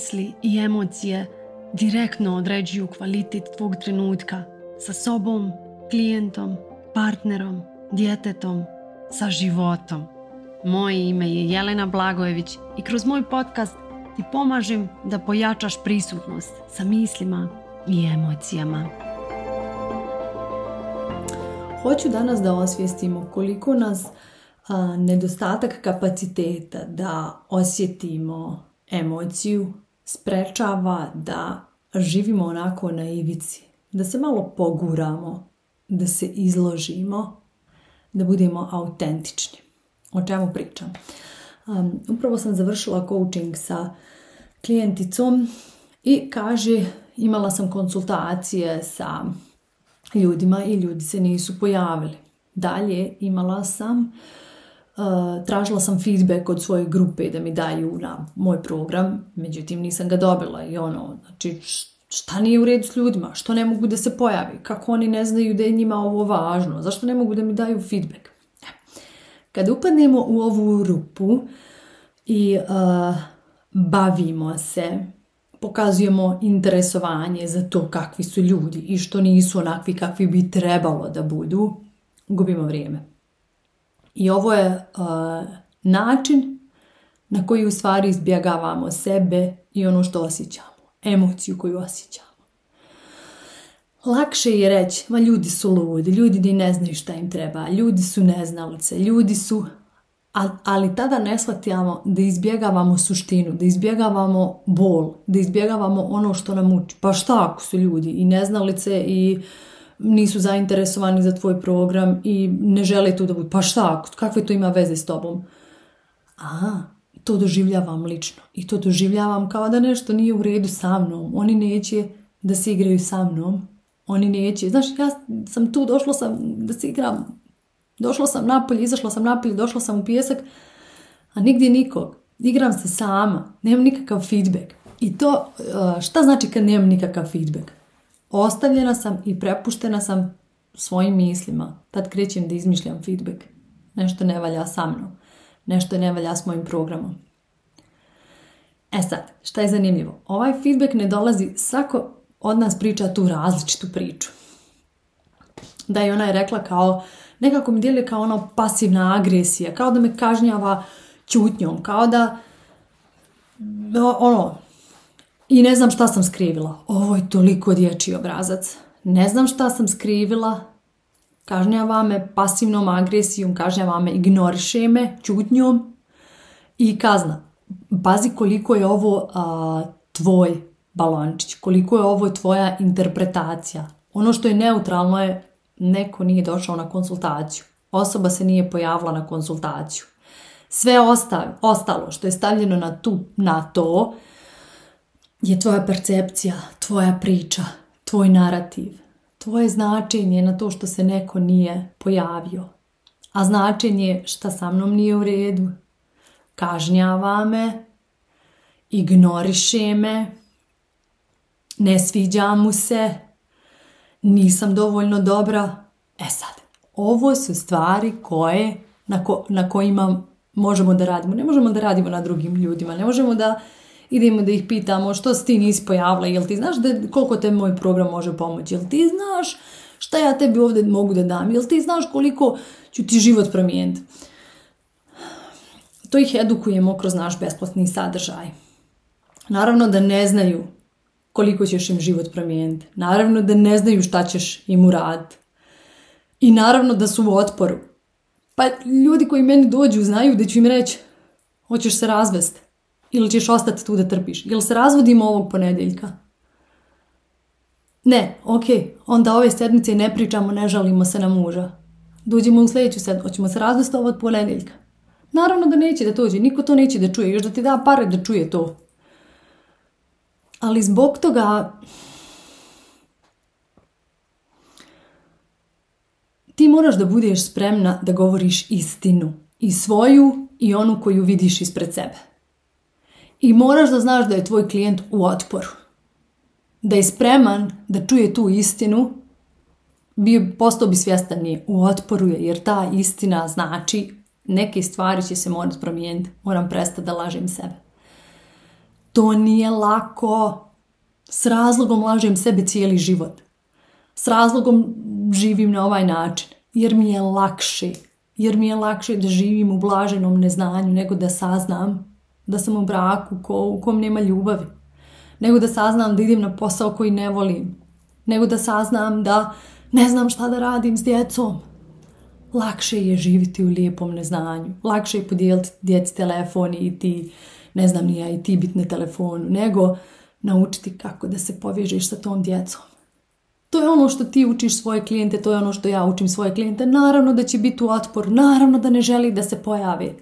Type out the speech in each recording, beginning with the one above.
misli i emocije direktno određuju kvalitet tvog trenutka sa sobom, klijentom, partnerom, djetetom, sa životom. Moje ime je Jelena Blagojević i kroz moj podcast ti pomažem da pojačaš prisutnost sa mislima i emocijama. Hoću danas da osvijestimo koliko nas nedostatak kapaciteta da osjetimo emociju sprečava da živimo onako na ivici, da se malo poguramo, da se izložimo, da budemo autentični. O čemu pričam? Um, upravo sam završila coaching sa klijenticom i kaže imala sam konsultacije sa ljudima i ljudi se nisu pojavili. Dalje imala sam Eh, tražila sam feedback od svoje grupe da mi daju na moj program, međutim nisam ga dobila i ono, znači šta nije u redu s ljudima, što ne mogu da se pojavi, kako oni ne znaju da je njima ovo važno, zašto ne mogu da mi daju feedback. E, kad upadnemo u ovu rupu i eh, bavimo se, pokazujemo interesovanje za to kakvi su ljudi i što nisu onakvi kakvi bi trebalo da budu, gubimo vrijeme. I ovo je e, način na koji u stvari izbjegavamo sebe i ono što osjećamo, emociju koju osjećamo. Lakše je reći, ma ljudi su ludi, ljudi ni ne znaju šta im treba, ljudi su neznalice, ljudi su... Ali tada ne shvatimo da izbjegavamo suštinu, da izbjegavamo bol, da izbjegavamo ono što nam uči. Pa šta ako su ljudi i neznalice i nisu zainteresovani za tvoj program i ne žele tu da budu. Pa šta, kakve to ima veze s tobom? A, to doživljavam lično i to doživljavam kao da nešto nije u redu sa mnom. Oni neće da se igraju sa mnom. Oni neće. Znaš, ja sam tu, došla sam da se igram. Došla sam napolje, izašla sam napolje, došla sam u pjesak, a nigdje nikog. Igram se sama, nemam nikakav feedback. I to, e, šta znači kad nemam nikakav feedback? Ostavljena sam i prepuštena sam svojim mislima. Tad krećem da izmišljam feedback. Nešto ne valja sa mnom. Nešto ne valja s mojim programom. E sad, šta je zanimljivo? Ovaj feedback ne dolazi, svako od nas priča tu različitu priču. Da je ona je rekla kao, nekako mi djeluje kao ono pasivna agresija, kao da me kažnjava čutnjom. kao da, ono, i ne znam šta sam skrivila. Ovo je toliko dječji obrazac. Ne znam šta sam skrivila. Kažnjava me pasivnom agresijom, kažnjava me, ignoriše me, čutnjom i kazna. Pazi koliko je ovo tvoj balončić, koliko je ovo tvoja interpretacija. Ono što je neutralno je neko nije došao na konsultaciju. Osoba se nije pojavila na konsultaciju. Sve ostalo što je stavljeno na, tu, na to je tvoja percepcija, tvoja priča, tvoj narativ, tvoje značenje na to što se neko nije pojavio. A značenje šta sa mnom nije u redu, kažnjava me, ignoriše me, ne sviđa mu se, nisam dovoljno dobra. E sad, ovo su stvari koje, na, na kojima možemo da radimo. Ne možemo da radimo na drugim ljudima, ne možemo da idemo da ih pitamo što si ti nisi pojavila, jel ti znaš da, koliko te moj program može pomoći, jel ti znaš šta ja tebi ovdje mogu da dam, jel ti znaš koliko ću ti život promijeniti. To ih edukujemo kroz naš besplatni sadržaj. Naravno da ne znaju koliko ćeš im život promijeniti. Naravno da ne znaju šta ćeš im uraditi. I naravno da su u otporu. Pa ljudi koji meni dođu znaju da ću im reći hoćeš se razvesti ili ćeš ostati tu da trpiš? Jel se razvodimo ovog ponedjeljka? Ne, ok, onda ove sedmice ne pričamo, ne žalimo se na muža. Dođemo u sljedeću sedmicu, hoćemo se razvesti ovog ponedjeljka. Naravno da neće da tođe. niko to neće da čuje, još da ti da pare da čuje to. Ali zbog toga ti moraš da budeš spremna da govoriš istinu. I svoju i onu koju vidiš ispred sebe. I moraš da znaš da je tvoj klijent u otporu. Da je spreman da čuje tu istinu, bi postao bi svjestan je u otporu je, jer ta istina znači neke stvari će se morati promijeniti, moram prestati da lažem sebe. To nije lako. S razlogom lažem sebe cijeli život. S razlogom živim na ovaj način, jer mi je lakše. Jer mi je lakše da živim u blaženom neznanju nego da saznam da sam u braku u kom nema ljubavi, nego da saznam da idem na posao koji ne volim, nego da saznam da ne znam šta da radim s djecom. Lakše je živiti u lijepom neznanju, lakše je podijeliti djeci telefon i ti, ne znam ni ja, i ti biti na telefonu, nego naučiti kako da se povježeš sa tom djecom. To je ono što ti učiš svoje klijente, to je ono što ja učim svoje klijente. Naravno da će biti u otpor, naravno da ne želi da se pojavi.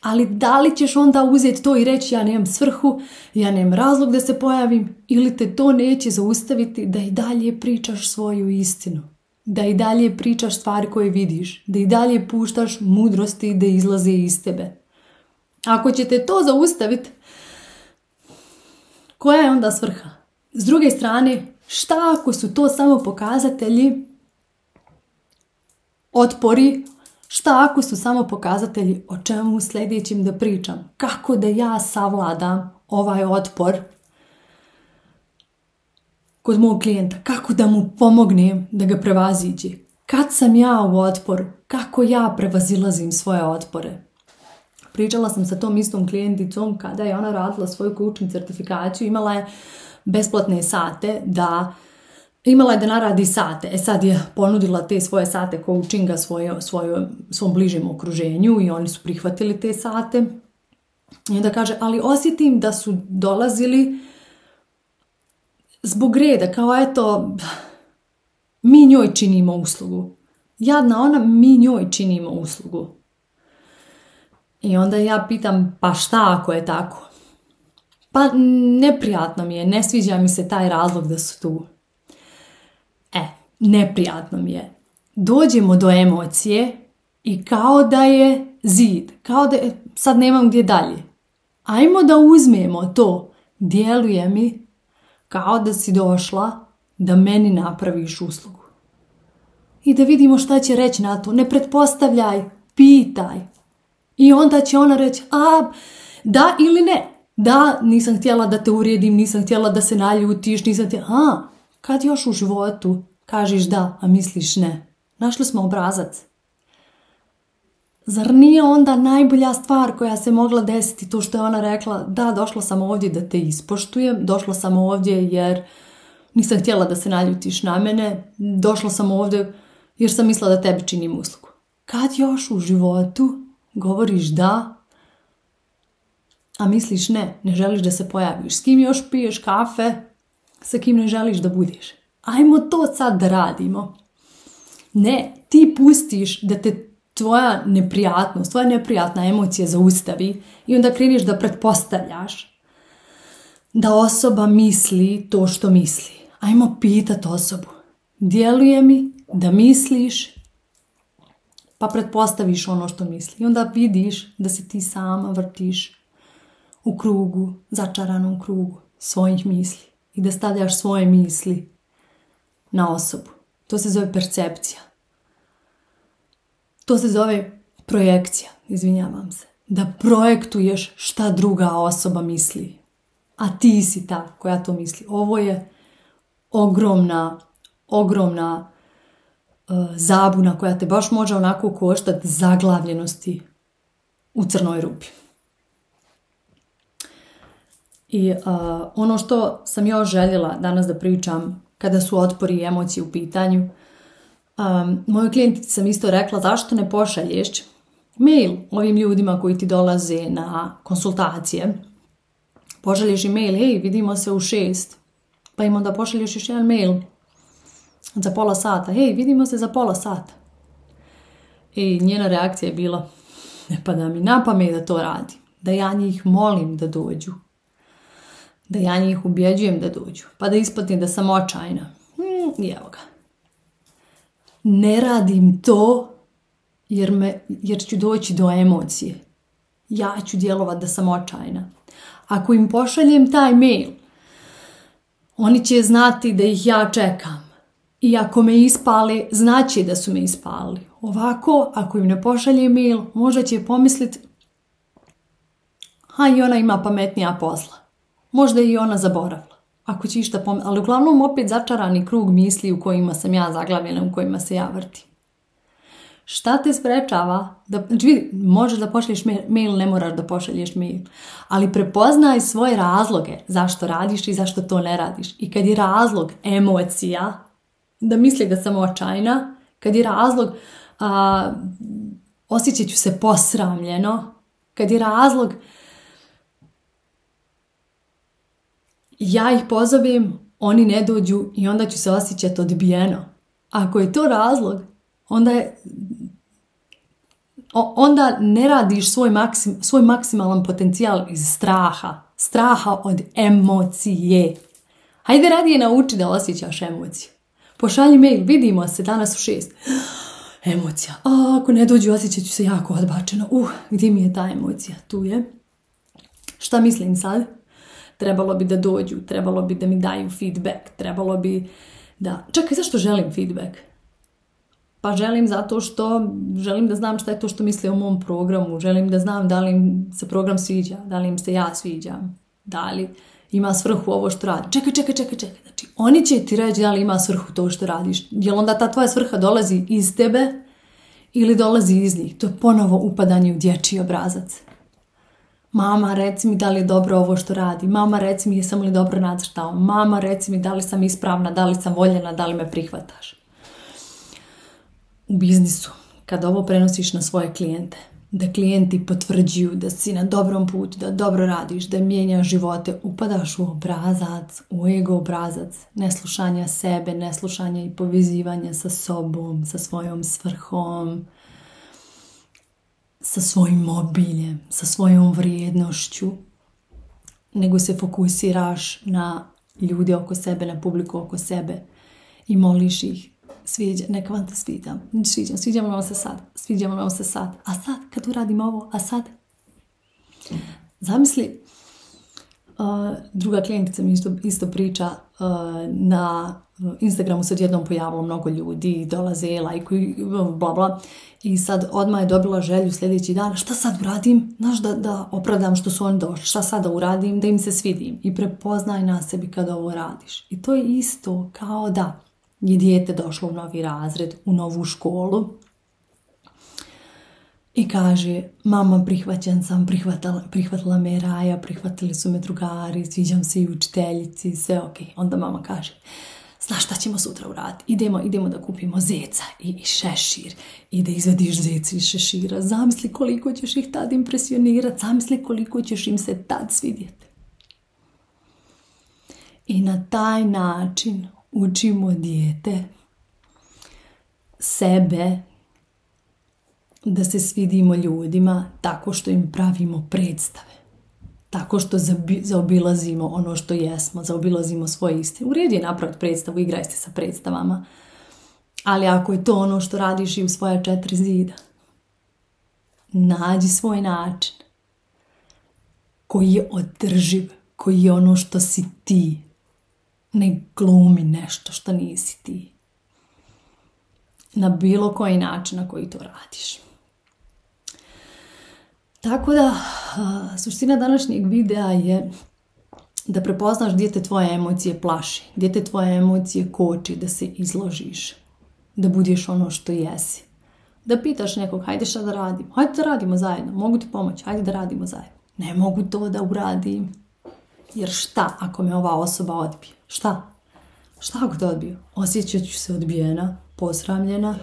Ali da li ćeš onda uzeti to i reći ja nemam svrhu, ja nemam razlog da se pojavim ili te to neće zaustaviti da i dalje pričaš svoju istinu. Da i dalje pričaš stvari koje vidiš, da i dalje puštaš mudrosti da izlaze iz tebe. Ako će te to zaustaviti, koja je onda svrha? S druge strane, šta ako su to samo pokazatelji otpori Šta ako su samo pokazatelji o čemu sljedećim da pričam? Kako da ja savladam ovaj otpor kod mog klijenta? Kako da mu pomognem da ga prevaziđe? Kad sam ja u otpor, Kako ja prevazilazim svoje otpore? Pričala sam sa tom istom klijenticom kada je ona radila svoju kućnu certifikaciju. Imala je besplatne sate da Imala je da naradi sate, e sad je ponudila te svoje sate coachinga svoje, svoje, svom bližem okruženju i oni su prihvatili te sate. I onda kaže, ali osjetim da su dolazili zbog reda, kao eto, mi njoj činimo uslugu. Jadna ona, mi njoj činimo uslugu. I onda ja pitam, pa šta ako je tako? Pa neprijatno mi je, ne sviđa mi se taj razlog da su tu neprijatno mi je. Dođemo do emocije i kao da je zid, kao da sad nemam gdje dalje. Ajmo da uzmemo to, djeluje mi kao da si došla da meni napraviš uslugu. I da vidimo šta će reći na to. Ne pretpostavljaj, pitaj. I onda će ona reći, a, da ili ne. Da, nisam htjela da te urijedim, nisam htjela da se naljutiš, nisam htjela... A, kad još u životu Kažeš da, a misliš ne. Našli smo obrazac. Zar nije onda najbolja stvar koja se mogla desiti to što je ona rekla da došla sam ovdje da te ispoštujem, došla sam ovdje jer nisam htjela da se naljutiš na mene, došla sam ovdje jer sam mislila da tebi činim uslugu. Kad još u životu govoriš da, a misliš ne, ne želiš da se pojaviš, s kim još piješ kafe, sa kim ne želiš da budeš ajmo to sad da radimo. Ne, ti pustiš da te tvoja neprijatnost, tvoja neprijatna emocija zaustavi i onda kriviš da pretpostavljaš da osoba misli to što misli. Ajmo pitati osobu. Djeluje mi da misliš pa pretpostaviš ono što misli. I onda vidiš da se ti sama vrtiš u krugu, začaranom krugu svojih misli i da stavljaš svoje misli na osobu. To se zove percepcija. To se zove projekcija, izvinjavam se. Da projektuješ šta druga osoba misli. A ti si ta koja to misli. Ovo je ogromna, ogromna e, zabuna koja te baš može onako koštati zaglavljenosti u crnoj rupi. I e, ono što sam još željela danas da pričam kada su otpori i emocije u pitanju. Moju mojoj klijentici sam isto rekla zašto ne pošalješ mail ovim ljudima koji ti dolaze na konsultacije. Pošalješ i mail, hej, vidimo se u šest. Pa im onda pošalješ još jedan mail za pola sata. Hej, vidimo se za pola sata. I njena reakcija je bila, ne pada mi na da to radi. Da ja njih molim da dođu da ja njih ubjeđujem da dođu, pa da ispatim da sam očajna. Hmm, I evo ga. Ne radim to jer, ću doći do emocije. Ja ću djelovat da sam očajna. Ako im pošaljem taj mail, oni će znati da ih ja čekam. I ako me ispali, znači da su me ispali. Ovako, ako im ne pošalje mail, možda će pomisliti a i ona ima pametnija posla. Možda je i ona zaboravila. Ako će išta pom... Ali uglavnom opet začarani krug misli u kojima sam ja zaglavljena, u kojima se ja vrtim. Šta te sprečava? Da, znači, možeš da pošalješ mail, ne moraš da pošalješ mail. Ali prepoznaj svoje razloge zašto radiš i zašto to ne radiš. I kad je razlog emocija, da misli da sam očajna, kad je razlog a, osjećat ću se posramljeno, kad je razlog ja ih pozovem, oni ne dođu i onda ću se osjećati odbijeno. Ako je to razlog, onda je, onda ne radiš svoj, maksim, svoj maksimalan potencijal iz straha. Straha od emocije. Hajde radije nauči da osjećaš emociju. Pošalji mail, vidimo se danas u šest. Emocija. A, ako ne dođu, osjećat ću se jako odbačeno. Uh, gdje mi je ta emocija? Tu je. Šta mislim sad? trebalo bi da dođu, trebalo bi da mi daju feedback, trebalo bi da... Čekaj, zašto želim feedback? Pa želim zato što želim da znam šta je to što misle o mom programu, želim da znam da li se program sviđa, da li im se ja sviđam, da li ima svrhu ovo što radi. Čekaj, čekaj, čekaj, čekaj. Znači, oni će ti reći da li ima svrhu to što radiš. Jel onda ta tvoja svrha dolazi iz tebe ili dolazi iz njih? To je ponovo upadanje u dječji obrazac. Mama, reci mi da li je dobro ovo što radi. Mama, reci mi jesam li dobro nacrtao. Mama, reci mi da li sam ispravna, da li sam voljena, da li me prihvataš. U biznisu, kad ovo prenosiš na svoje klijente, da klijenti potvrđuju da si na dobrom putu, da dobro radiš, da mijenjaš živote, upadaš u obrazac, u ego obrazac, neslušanja sebe, neslušanja i povizivanja sa sobom, sa svojom svrhom, sa svojim mobiljem, sa svojom vrijednošću, nego se fokusiraš na ljude oko sebe, na publiku oko sebe i moliš ih. Sviđa, nek vam te vam se sad, Sviđam vam se sad, a sad kad uradim ovo, a sad. Zamisli druga klijentica mi isto, isto priča, na Instagramu se odjednom pojavilo mnogo ljudi, dolaze, lajkuju, bla bla. I sad odmah je dobila želju sljedeći dan, šta sad uradim? Znaš, da, da opravdam što su oni došli, šta sad da uradim, da im se svidim. I prepoznaj na sebi kad ovo radiš. I to je isto kao da je dijete došlo u novi razred, u novu školu, i kaže mama prihvaćen sam, prihvatala prihvatila me Raja, prihvatili su me drugari, sviđam se i učiteljici, sve ok. Onda mama kaže znaš šta ćemo sutra uraditi, idemo, idemo da kupimo zeca i, šešir i da izvadiš zeca i šešira, zamisli koliko ćeš ih tad impresionirati, zamisli koliko ćeš im se tad svidjeti. I na taj način učimo dijete sebe da se svidimo ljudima tako što im pravimo predstave. Tako što zaobilazimo ono što jesmo, zaobilazimo svoje iste. U redu je napraviti predstavu, igraj se sa predstavama. Ali ako je to ono što radiš i u svoja četiri zida, nađi svoj način koji je održiv, koji je ono što si ti. Ne glumi nešto što nisi ti. Na bilo koji način na koji to radiš. Tako da, eh, suština današnjeg videa je da prepoznaš gdje te tvoje emocije plaši, gdje te tvoje emocije koči, da se izložiš, da budeš ono što jesi. Da pitaš nekog, hajde šta da radimo, hajde da radimo zajedno, mogu ti pomoći, hajde da radimo zajedno. Ne mogu to da uradim, jer šta ako me ova osoba odbije? Šta? Šta ako te odbije? Osjećat ću se odbijena, posramljena.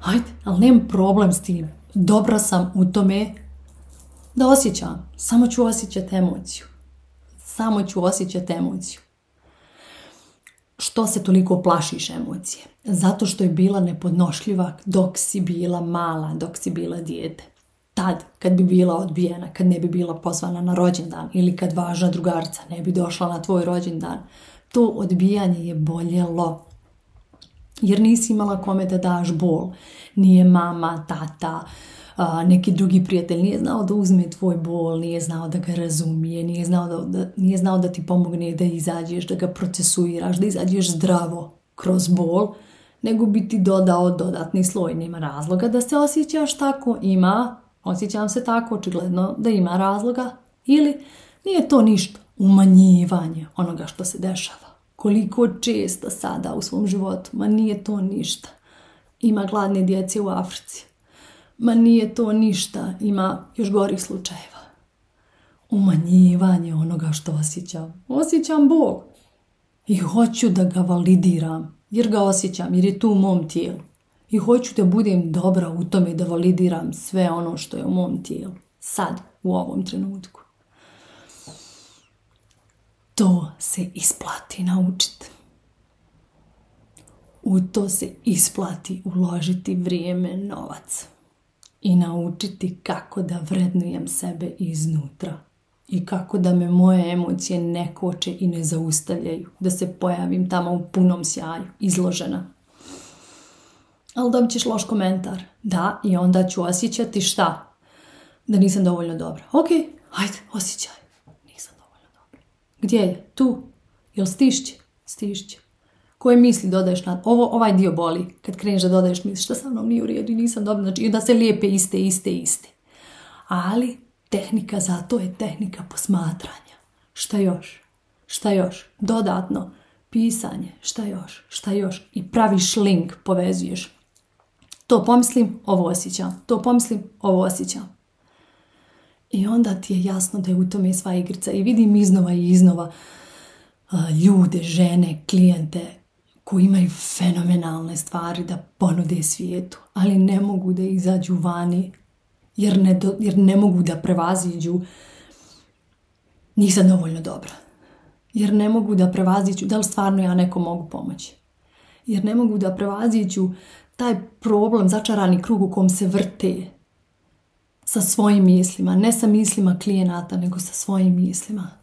Hajde, ali nemam problem s tim. Dobra sam u tome, da osjećam, samo ću osjećati emociju. Samo ću osjećati emociju. Što se toliko plašiš emocije? Zato što je bila nepodnošljiva dok si bila mala, dok si bila dijete. Tad, kad bi bila odbijena, kad ne bi bila pozvana na rođendan ili kad važna drugarca ne bi došla na tvoj rođendan, to odbijanje je boljelo. Jer nisi imala kome da daš bol. Nije mama, tata, neki drugi prijatelj nije znao da uzme tvoj bol, nije znao da ga razumije, nije znao da, da, nije znao da ti pomogne da izađeš, da ga procesuiraš, da izađeš zdravo kroz bol, nego bi ti dodao dodatni sloj. Nema razloga da se osjećaš tako, ima, osjećam se tako, očigledno da ima razloga, ili nije to ništa umanjivanje onoga što se dešava. Koliko često sada u svom životu, ma nije to ništa. Ima gladne djece u Africi, Ma nije to ništa, ima još gorih slučajeva. Umanjivanje onoga što osjećam. Osjećam Bog i hoću da ga validiram, jer ga osjećam, jer je tu u mom tijelu. I hoću da budem dobra u tome da validiram sve ono što je u mom tijelu. Sad, u ovom trenutku. To se isplati naučiti. U to se isplati uložiti vrijeme, novac i naučiti kako da vrednujem sebe iznutra i kako da me moje emocije ne koče i ne zaustavljaju, da se pojavim tamo u punom sjaju, izložena. Ali dobit ćeš loš komentar. Da, i onda ću osjećati šta? Da nisam dovoljno dobra. Ok, hajde, osjećaj. Nisam dovoljno dobra. Gdje je? Tu. Jel stišće? Stišće koje misli dodaješ na ovo, ovaj dio boli kad kreneš da dodaješ misli što sa mnom nije u redu i nisam dobro, znači i da se lijepe iste, iste, iste. Ali tehnika za to je tehnika posmatranja. Šta još? Šta još? Dodatno pisanje, šta još? Šta još? I praviš link, povezuješ. To pomislim, ovo osjećam. To pomislim, ovo osjećam. I onda ti je jasno da je u tome sva igrica. I vidim iznova i iznova ljude, žene, klijente koji imaju fenomenalne stvari da ponude svijetu, ali ne mogu da izađu vani jer ne, jer ne mogu da prevaziđu nisam dovoljno dobro. Jer ne mogu da prevaziću da li stvarno ja nekom mogu pomoći. Jer ne mogu da prevaziću taj problem, začarani krug u kom se vrte sa svojim mislima, ne sa mislima klijenata, nego sa svojim mislima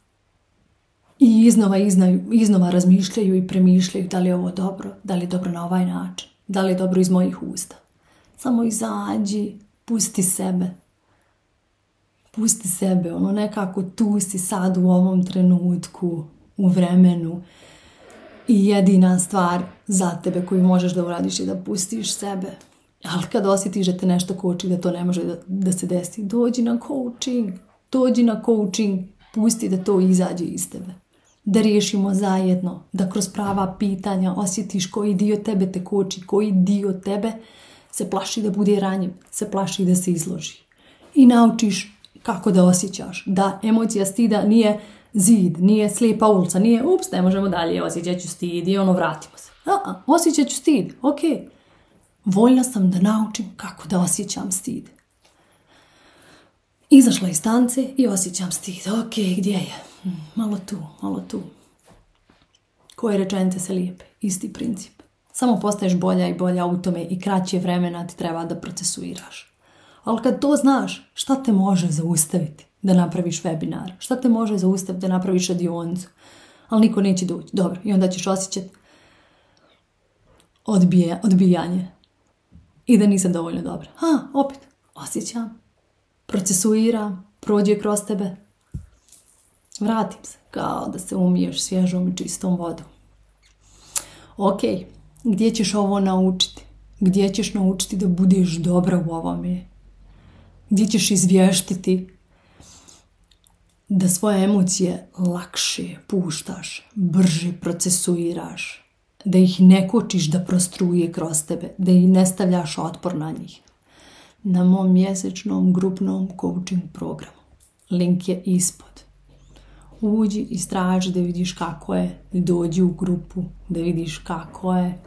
i iznova, iznaju, iznova razmišljaju i premišljaju da li je ovo dobro, da li je dobro na ovaj način, da li je dobro iz mojih usta. Samo izađi, pusti sebe. Pusti sebe, ono nekako tu si sad u ovom trenutku, u vremenu. I jedina stvar za tebe koju možeš da uradiš je da pustiš sebe. Ali kad osjetiš da te nešto koči, da to ne može da, da se desi, dođi na coaching, dođi na coaching, pusti da to izađe iz tebe da riješimo zajedno, da kroz prava pitanja osjetiš koji dio tebe te koči, koji dio tebe se plaši da bude ranjiv, se plaši da se izloži. I naučiš kako da osjećaš, da emocija stida nije zid, nije slijepa ulica, nije ups, ne možemo dalje, osjećat ću stid i ono vratimo se. A, osjećat ću stid, ok. Voljna sam da naučim kako da osjećam stid. Izašla iz stance i osjećam stid. Ok, gdje je? Hm, malo tu, malo tu. Koje rečenice se lijepe? Isti princip. Samo postaješ bolja i bolja u tome i kraće vremena ti treba da procesuiraš. Ali kad to znaš, šta te može zaustaviti da napraviš webinar? Šta te može zaustaviti da napraviš radionicu? Ali niko neće doći. Dobro, i onda ćeš osjećati odbijanje. I da nisam dovoljno dobra. Ha, opet, osjećam procesuira, prođe kroz tebe. Vratim se, kao da se umiješ svježom i čistom vodom. Ok, gdje ćeš ovo naučiti? Gdje ćeš naučiti da budeš dobra u ovome? Gdje ćeš izvještiti da svoje emocije lakše puštaš, brže procesuiraš, da ih ne kočiš da prostruje kroz tebe, da ih ne stavljaš otpor na njih na mom mjesečnom grupnom coaching programu. Link je ispod. Uđi i straži da vidiš kako je, dođi u grupu da vidiš kako je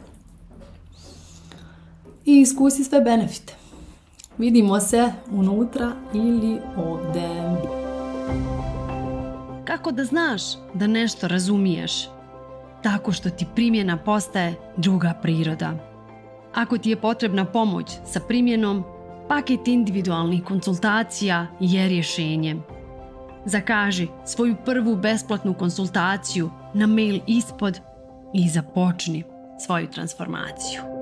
i iskusi sve benefite. Vidimo se unutra ili ovdje. Kako da znaš da nešto razumiješ? Tako što ti primjena postaje druga priroda. Ako ti je potrebna pomoć sa primjenom, Paket individualnih konsultacija je rješenje. Zakaži svoju prvu besplatnu konsultaciju na mail ispod i započni svoju transformaciju.